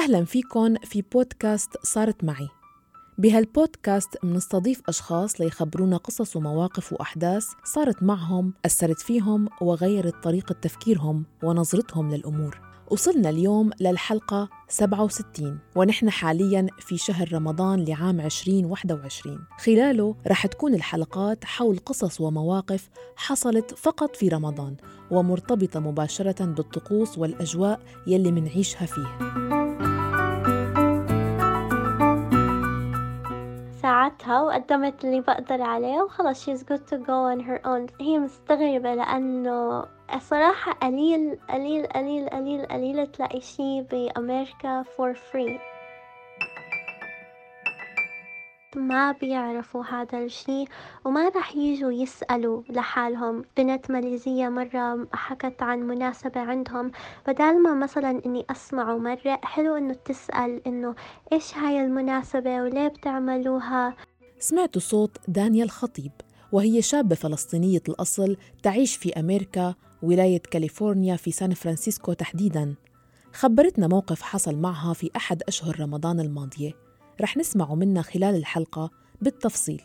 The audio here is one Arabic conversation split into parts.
أهلا فيكن في بودكاست صارت معي. بهالبودكاست بنستضيف أشخاص ليخبرونا قصص ومواقف وأحداث صارت معهم أثرت فيهم وغيرت طريقة تفكيرهم ونظرتهم للأمور. وصلنا اليوم للحلقة 67 ونحن حاليا في شهر رمضان لعام 2021 خلاله رح تكون الحلقات حول قصص ومواقف حصلت فقط في رمضان ومرتبطة مباشرة بالطقوس والأجواء يلي منعيشها فيه ساعدتها وقدمت اللي بقدر عليه وخلص she's good to go on her own. هي مستغربة لأنه الصراحة قليل قليل قليل قليل قليل تلاقي شي بأمريكا for free. ما بيعرفوا هذا الشي وما رح يجوا يسألوا لحالهم. بنت ماليزية مرة حكت عن مناسبة عندهم. بدال ما مثلا إني أسمعه مرة حلو إنه تسأل إنه إيش هاي المناسبة وليه بتعملوها؟ سمعت صوت دانيا الخطيب وهي شابة فلسطينية الأصل تعيش في أمريكا ولاية كاليفورنيا في سان فرانسيسكو تحديداً. خبرتنا موقف حصل معها في أحد أشهر رمضان الماضية. رح نسمعه منها خلال الحلقة بالتفصيل.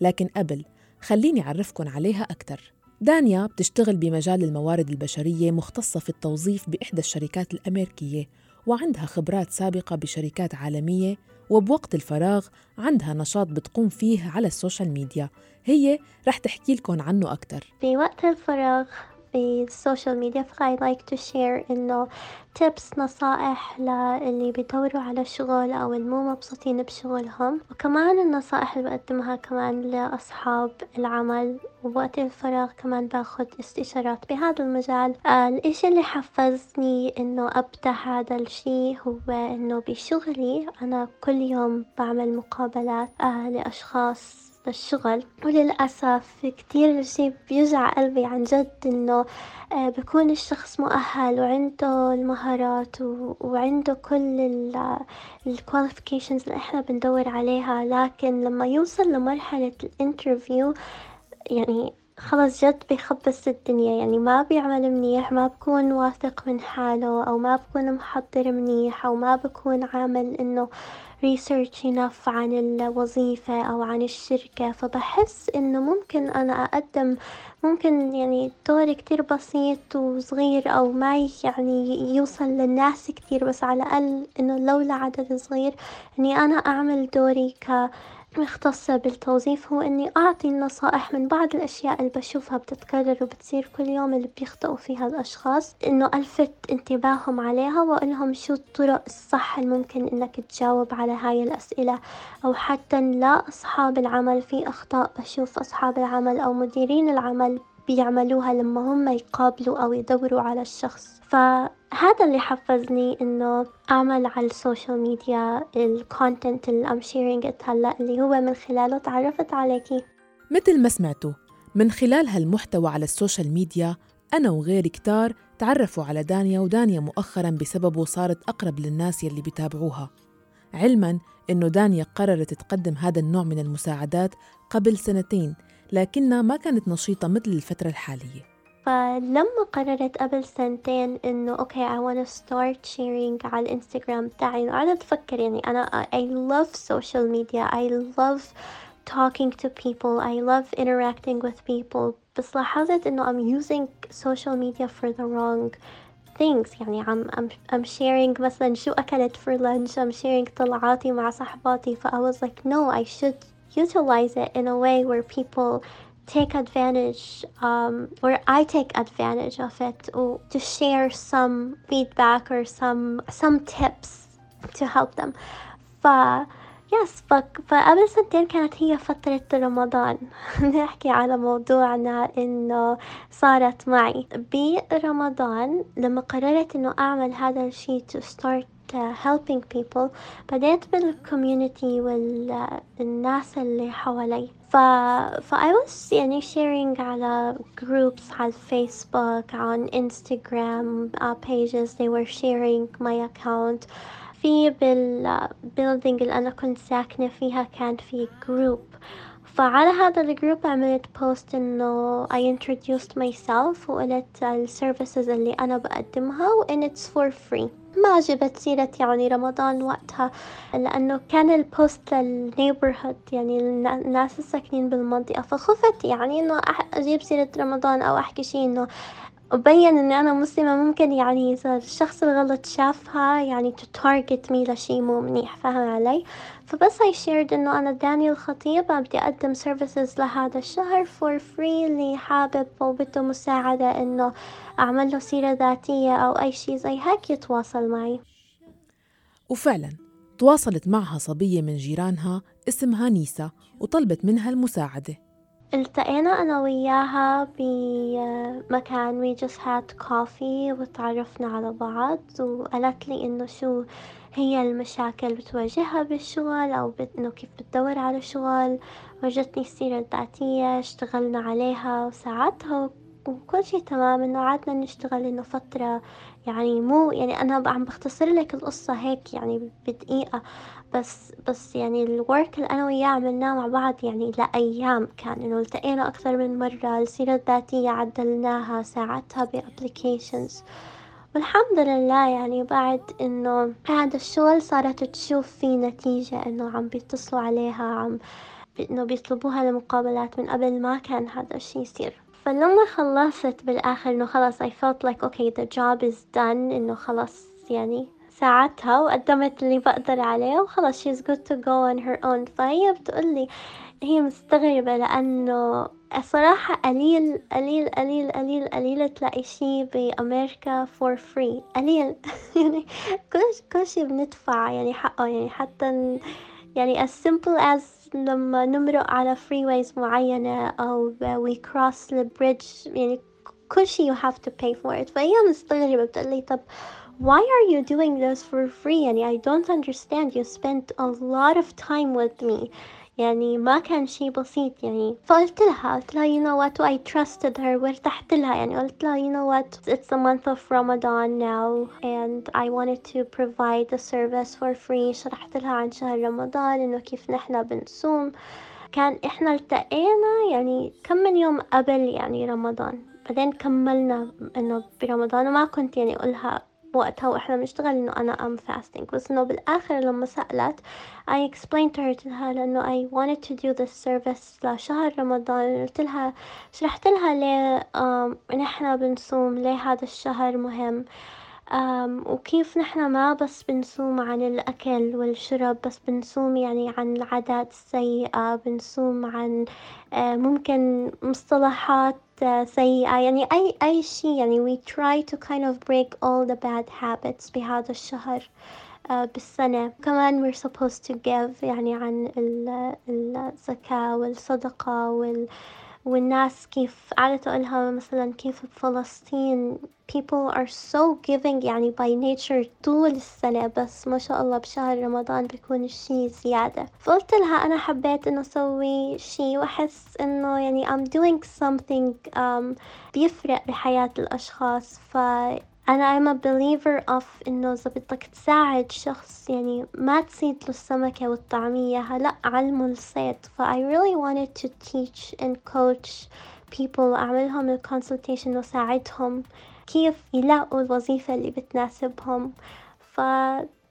لكن قبل خليني أعرفكن عليها أكثر دانيا بتشتغل بمجال الموارد البشرية مختصة في التوظيف بإحدى الشركات الأمريكية وعندها خبرات سابقة بشركات عالمية وبوقت الفراغ عندها نشاط بتقوم فيه على السوشيال ميديا. هي رح تحكي لكم عنه أكثر في وقت الفراغ في السوشيال ميديا ف I like to share إنه تيبس نصائح للي بيدوروا على شغل أو المو مبسوطين بشغلهم. وكمان النصائح اللي بقدمها كمان لأصحاب العمل ووقت الفراغ كمان باخد استشارات بهذا المجال. آه الإشي اللي حفزني إنه أبدأ هذا الشي هو إنه بشغلي أنا كل يوم بعمل مقابلات آه لأشخاص للشغل وللأسف كتير شي بيوجع قلبي عن جد إنه آه، بكون الشخص مؤهل وعنده المهارات وعنده كل ال qualifications اللي إحنا بندور عليها. لكن لما يوصل لمرحلة ال interview يعني خلص جد بيخبص الدنيا يعني ما بيعمل منيح ما بكون واثق من حاله أو ما بكون محضر منيح أو ما بكون عامل إنه research enough عن الوظيفة أو عن الشركة. فبحس إنه ممكن أنا أقدم ممكن يعني دور كتير بسيط وصغير أو ما يعني يوصل للناس كتير بس على الأقل إنه لولا عدد صغير إني أنا أعمل دوري ك مختصة بالتوظيف هو إني أعطي النصائح من بعض الأشياء اللي بشوفها بتتكرر وبتصير كل يوم اللي بيخطئوا فيها الأشخاص إنه ألفت انتباههم عليها وأقولهم شو الطرق الصح الممكن إنك تجاوب على هاي الأسئلة أو حتى لا أصحاب العمل في أخطاء بشوف أصحاب العمل أو مديرين العمل بيعملوها لما هم يقابلوا أو يدوروا على الشخص. فهذا اللي حفزني إنه أعمل على السوشيال ميديا ال content اللي I'm sharing هلا اللي هو من خلاله تعرفت عليكي. مثل ما سمعتوا من خلال هالمحتوى على السوشيال ميديا أنا وغيري كتار تعرفوا على دانيا ودانيا مؤخرا بسببه صارت أقرب للناس يلي بيتابعوها. علما أنه دانيا قررت تقدم هذا النوع من المساعدات قبل سنتين لكنها ما كانت نشيطة مثل الفترة الحالية فلما قررت قبل سنتين إنه أوكي I wanna start sharing على الإنستغرام تاعي وقعدت أفكر يعني أنا I love social media I love talking to people I love interacting with people بس لاحظت إنه I'm using social media for the wrong things يعني I'm, I'm, I'm sharing مثلا شو أكلت for lunch I'm sharing طلعاتي مع صحباتي ف I was like no I should utilize it in a way where people take advantage um, or I take advantage of it or to share some feedback or some some tips to help them ف يس فقبل سنتين كانت هي فترة رمضان نحكي على موضوعنا إنه صارت معي برمضان لما قررت إنه أعمل هذا الشي to start uh, helping people بديت بال community والناس اللي حوالي. ف ف I was يعني sharing على groups على فيسبوك على انستغرام uh, pages. They were sharing my account. في بال building اللي أنا كنت ساكنة فيها كان في group فعلى هذا ال group عملت post إنه I introduced myself وقلت ال services اللي أنا بقدمها و it's for free. ما جبت سيرة يعني رمضان وقتها لأنه كان البوست للنيبرهود يعني الناس الساكنين بالمنطقة فخفت يعني إنه أجيب سيرة رمضان أو أحكي شي إنه أبين إني أنا مسلمة ممكن يعني إذا الشخص الغلط شافها يعني to target me لشي مو منيح فاهم علي؟ فبس I shared إنه أنا داني الخطيب بدي أقدم services لهذا الشهر for free اللي حابب أو بده مساعدة إنه أعمل له سيرة ذاتية أو أي شي زي هيك يتواصل معي. وفعلا تواصلت معها صبية من جيرانها اسمها نيسا وطلبت منها المساعدة. التقينا أنا وياها بمكان we just had coffee وتعرفنا على بعض وقالت لي إنه شو هي المشاكل بتواجهها بالشغل أو إنه كيف بتدور على شغل. ورجتني السيرة الذاتية اشتغلنا عليها وساعدتها وكل شي تمام إنه قعدنا نشتغل إنه فترة يعني مو يعني أنا عم بختصر لك القصة هيك يعني بدقيقة بس بس يعني ال work اللي أنا وياه عملناه مع بعض يعني لأيام كان إنه التقينا أكثر من مرة السيرة الذاتية عدلناها ساعدتها ب applications والحمد لله يعني بعد إنه هذا الشغل صارت تشوف فيه نتيجة إنه عم بيتصلوا عليها عم إنه بيطلبوها لمقابلات من قبل ما كان هذا الشي يصير. فلما خلصت بالآخر إنه خلاص I felt like okay the job is done إنه خلاص يعني ساعدتها وقدمت اللي بقدر عليه وخلاص she's good to go on her own. فهي بتقولي هي مستغربة لأنه الصراحة قليل قليل قليل قليل قليل تلاقي شي بأمريكا for free. قليل. يعني كل كل شي بندفع يعني حقه يعني حتى يعني as simple as لما نمرق على freeways معينة أو we cross the bridge يعني كل شي you have to pay for it فهي مستغربة بتقولي طب why are you doing this for free يعني I don't understand you spent a lot of time with me يعني ما كان شي بسيط يعني فقلت لها قلت لها you know what? I trusted her. وارتحت لها. يعني قلت لها you know what? It's the month of Ramadan now and I wanted to provide the service for free. شرحت لها عن شهر رمضان إنه كيف نحنا بنصوم. كان إحنا التقينا يعني كم من يوم قبل يعني رمضان. بعدين كملنا إنه برمضان وما كنت يعني أقولها وقتها وإحنا بنشتغل إنه أنا أم fasting. بس إنه بالآخر لما سألت I explained to her قلت لها لأنه I wanted to do this service لشهر رمضان. قلت لها شرحت لها ليه نحنا بنصوم ليه هذا الشهر مهم؟ وكيف نحنا ما بس بنصوم عن الأكل والشرب بس بنصوم يعني عن العادات السيئة بنصوم عن uh, ممكن مصطلحات سيئة. يعني أي أي شي يعني we try to kind of break all the bad habits بهذا الشهر بالسنة. كمان we're supposed to give يعني عن الزكاة والصدقة وال والناس كيف قعدت أقولها مثلا كيف بفلسطين people are so giving يعني by nature طول السنة بس ما شاء الله بشهر رمضان بيكون الشي زيادة. فقلت لها أنا حبيت إنه أسوي شي وأحس إنه يعني I'm doing something um, بيفرق بحياة الأشخاص ف أنا I'm a believer of إنه إذا بدك تساعد شخص يعني ما تصيد له السمكة والطعمية هلأ علمه الصيد. ف I really wanted to teach and coach people أعملهم الكونسلتيشن وساعدهم كيف يلاقوا الوظيفة اللي بتناسبهم. ف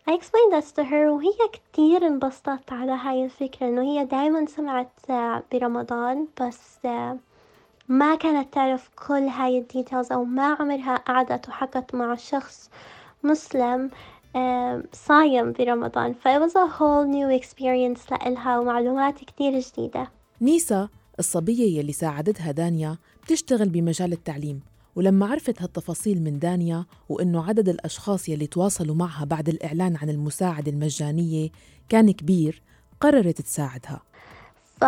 I explained this to her وهي كتير انبسطت على هاي الفكرة إنه هي دايما سمعت برمضان بس ما كانت تعرف كل هاي الديتيلز أو ما عمرها قعدت وحكت مع شخص مسلم صايم برمضان. ف it was a whole new experience لإلها ومعلومات كتير جديدة. نيسا الصبية يلي ساعدتها دانيا بتشتغل بمجال التعليم ولما عرفت هالتفاصيل من دانيا وإنه عدد الأشخاص يلي تواصلوا معها بعد الإعلان عن المساعدة المجانية كان كبير قررت تساعدها. ف...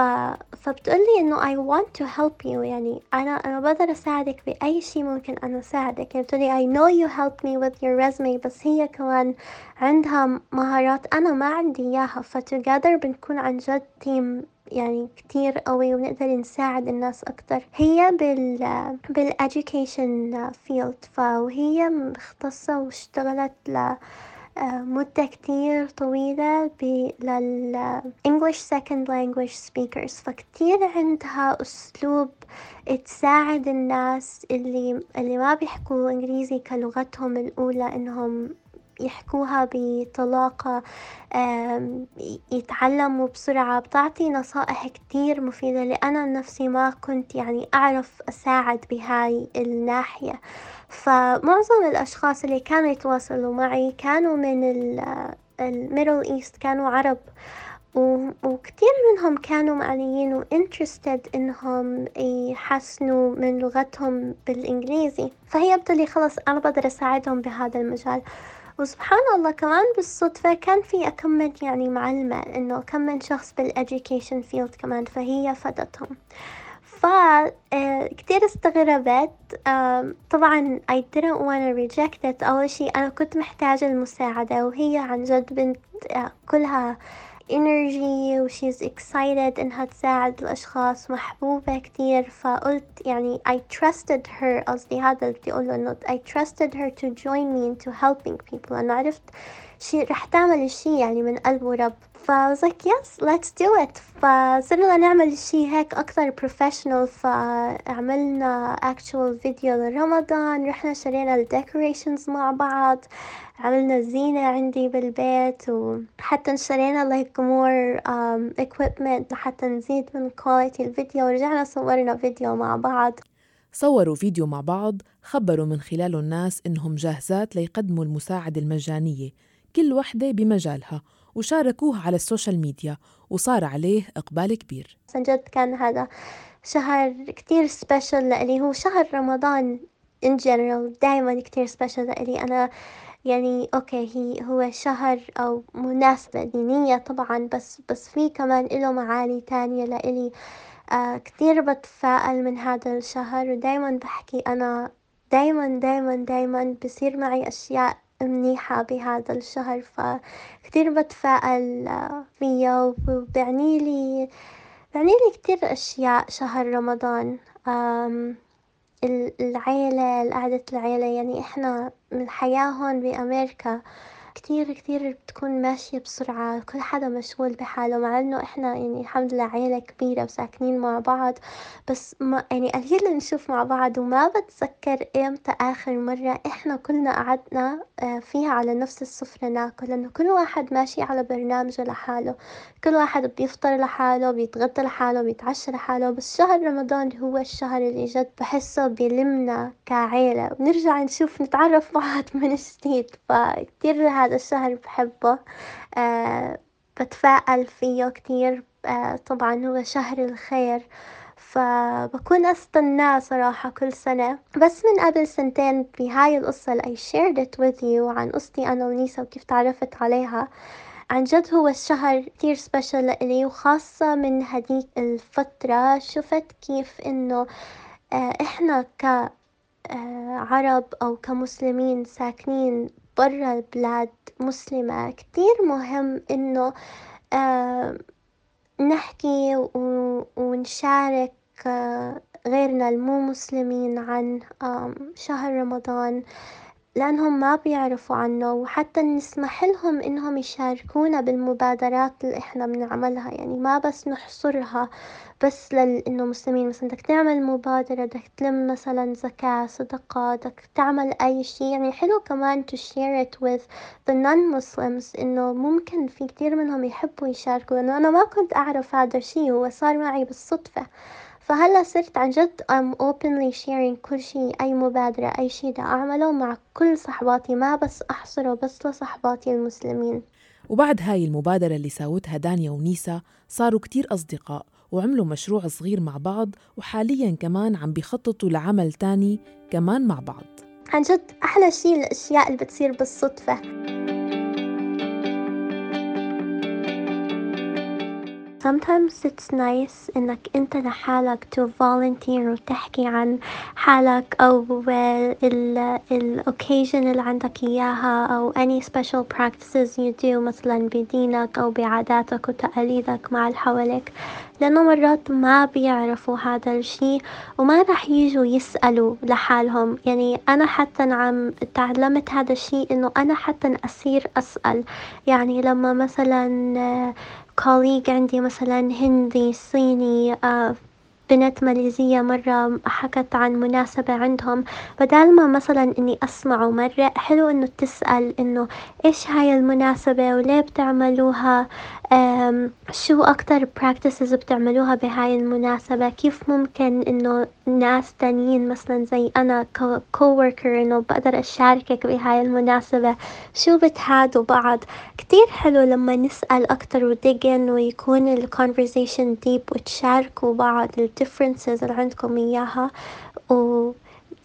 فبتقولي إنه I want to help you. يعني أنا أنا بقدر أساعدك بأي شي ممكن أنا أساعدك. يعني بتقولي I know you helped me with your resume بس هي كمان عندها مهارات أنا ما عندي إياها. ف together بنكون عن جد تيم يعني كتير قوي ونقدر نساعد الناس أكتر. هي بال بالeducation field. فهي مختصة واشتغلت ل مدة كتير طويلة لل English second language speakers. فكتير عندها أسلوب تساعد الناس اللي اللي ما بيحكوا إنجليزي كلغتهم الأولى إنهم يحكوها بطلاقة يتعلموا بسرعة. بتعطي نصائح كتير مفيدة لأنا نفسي ما كنت يعني أعرف أساعد بهاي الناحية. فمعظم الأشخاص اللي كانوا يتواصلوا معي كانوا من ال Middle East كانوا عرب. وكتير منهم كانوا معنيين و interested إنهم يحسنوا من لغتهم بالإنجليزي. فهي بتقولي خلاص أنا بقدر أساعدهم بهذا المجال. وسبحان الله كمان بالصدفة كان في أكم من يعني معلمة إنه كم شخص بال education field كمان فهي فادتهم آه، كتير استغربت. طبعا I didn't wanna reject it. أول شي أنا كنت محتاجة المساعدة وهي عن جد بنت آه، كلها energy و she's excited إنها تساعد الأشخاص محبوبة كتير. فقلت يعني I trusted her قصدي هذا اللي بدي أقوله إنه I trusted her to join me into helping people. أنا عرفت شي رح تعمل الشي يعني من قلب ورب. ف I was like yes let's do it. فصرنا نعمل الشي هيك أكثر professional فعملنا actual فيديو لرمضان رحنا شرينا ال decorations مع بعض عملنا زينة عندي بالبيت وحتى اشترينا like more um, equipment لحتى نزيد من quality الفيديو ورجعنا صورنا فيديو مع بعض. صوروا فيديو مع بعض خبروا من خلاله الناس إنهم جاهزات ليقدموا المساعدة المجانية كل وحدة بمجالها. وشاركوه على السوشيال ميديا وصار عليه إقبال كبير. عن جد كان هذا شهر كتير special لإلي. هو شهر رمضان in general دايما كتير سبيشل لإلي. أنا يعني أوكي هي هو شهر أو مناسبة دينية طبعا بس بس في كمان إله معاني تانية لإلي. آه كتير بتفائل من هذا الشهر ودايما بحكي أنا دايما دايما دايما بصير معي أشياء منيحة بهذا الشهر فكتير بتفائل آه، فيه وبعنيلي بعنيلي كتير أشياء شهر رمضان. العيلة القعدة العيلة يعني إحنا الحياة هون بأمريكا. كتير كتير بتكون ماشية بسرعة كل حدا مشغول بحاله مع إنه إحنا يعني الحمد لله عيلة كبيرة وساكنين مع بعض بس ما يعني قليل نشوف مع بعض وما بتذكر إمتى آخر مرة إحنا كلنا قعدنا آه، فيها على نفس السفرة ناكل لأنه كل واحد ماشي على برنامجه لحاله كل واحد بيفطر لحاله بيتغدى لحاله بيتعشى لحاله بس شهر رمضان هو الشهر اللي جد بحسه بيلمنا كعيلة بنرجع نشوف نتعرف بعض من جديد فكتير هذا الشهر بحبه. أه بتفائل فيه كتير. أه طبعا هو شهر الخير فبكون أستناه صراحة كل سنة. بس من قبل سنتين بهاي القصة اللي I shared it with you عن قصتي أنا ونيسا وكيف تعرفت عليها. عن جد هو الشهر كتير سبيشل لإلي وخاصة من هديك الفترة شفت كيف إنه آه، إحنا كعرب آه، أو كمسلمين ساكنين برا البلاد مسلمة. كتير مهم إنه آه، نحكي ونشارك غيرنا المو مسلمين عن شهر رمضان. لأنهم ما بيعرفوا عنه وحتى نسمح لهم إنهم يشاركونا بالمبادرات اللي إحنا بنعملها. يعني ما بس نحصرها بس لل إنه مسلمين مثلا بدك تعمل مبادرة بدك تلم مثلا زكاة صدقة بدك تعمل أي شي. يعني حلو كمان to share it with the non-Muslims إنه ممكن في كتير منهم يحبوا يشاركوا. لأنه أنا ما كنت أعرف هذا الشي هو صار معي بالصدفة. فهلا صرت عن جد I'm openly sharing كل شي أي مبادرة أي شي دا أعمله مع كل صحباتي ما بس أحصره بس لصحباتي المسلمين. وبعد هاي المبادرة اللي ساوتها دانيا ونيسا صاروا كتير أصدقاء وعملوا مشروع صغير مع بعض وحاليا كمان عم بيخططوا لعمل تاني كمان مع بعض. عن جد أحلى شي الأشياء اللي بتصير بالصدفة. Sometimes it's nice إنك أنت لحالك to volunteer وتحكي عن حالك أو ال ال occasion اللي عندك إياها أو any special practices you do مثلا بدينك أو بعاداتك وتقاليدك مع اللي حواليك. لأنه مرات ما بيعرفوا هذا الشي وما راح يجوا يسألوا لحالهم. يعني أنا حتى عم تعلمت هذا الشي إنه أنا حتى أصير أسأل. يعني لما مثلا colleague عندي مثلا هندي صيني آه بنت ماليزية مرة حكت عن مناسبة عندهم. بدال ما مثلا إني أسمعه مرة حلو إنه تسأل إنه إيش هاي المناسبة وليه بتعملوها؟ شو أكتر practices بتعملوها بهاي المناسبة؟ كيف ممكن إنه ناس تانيين مثلا زي أنا coworker إنه بقدر أشاركك بهاي المناسبة؟ شو بتهادوا بعض؟ كتير حلو لما نسأل أكتر ودقن ويكون ال conversation deep وتشاركوا بعض ال differences اللي عندكم إياها و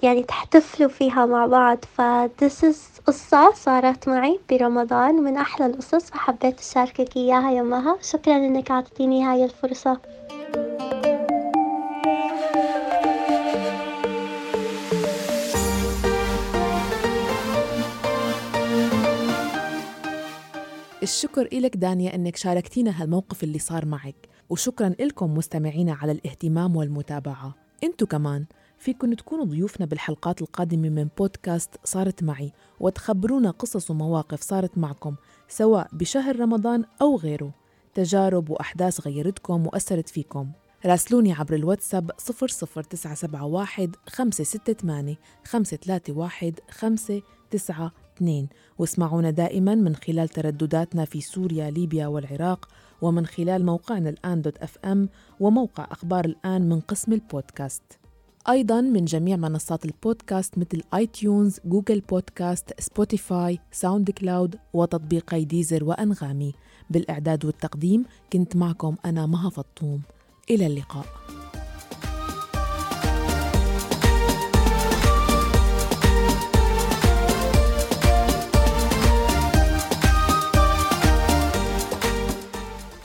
يعني تحتفلوا فيها مع بعض. ف this is قصة صارت معي برمضان من أحلى القصص فحبيت أشاركك إياها يا مها شكرا إنك عطيتيني هاي الفرصة. الشكر إلك دانيا إنك شاركتينا هالموقف اللي صار معك وشكرا لكم مستمعينا على الاهتمام والمتابعة. إنتو كمان. فيكن تكونوا ضيوفنا بالحلقات القادمة من بودكاست صارت معي وتخبرونا قصص ومواقف صارت معكم سواء بشهر رمضان أو غيره. تجارب وأحداث غيرتكم وأثرت فيكم. راسلوني عبر الواتساب 00971 568 531 592 واسمعونا دائما من خلال تردداتنا في سوريا ليبيا والعراق ومن خلال موقعنا الآن dot FM وموقع أخبار الآن من قسم البودكاست. أيضا من جميع منصات البودكاست مثل آي تيونز، جوجل بودكاست، سبوتيفاي، ساوند كلاود وتطبيقي ديزر وأنغامي. بالإعداد والتقديم كنت معكم أنا مها فطوم. إلى اللقاء.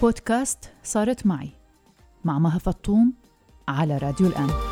بودكاست صارت معي مع مها فطوم على راديو الآن.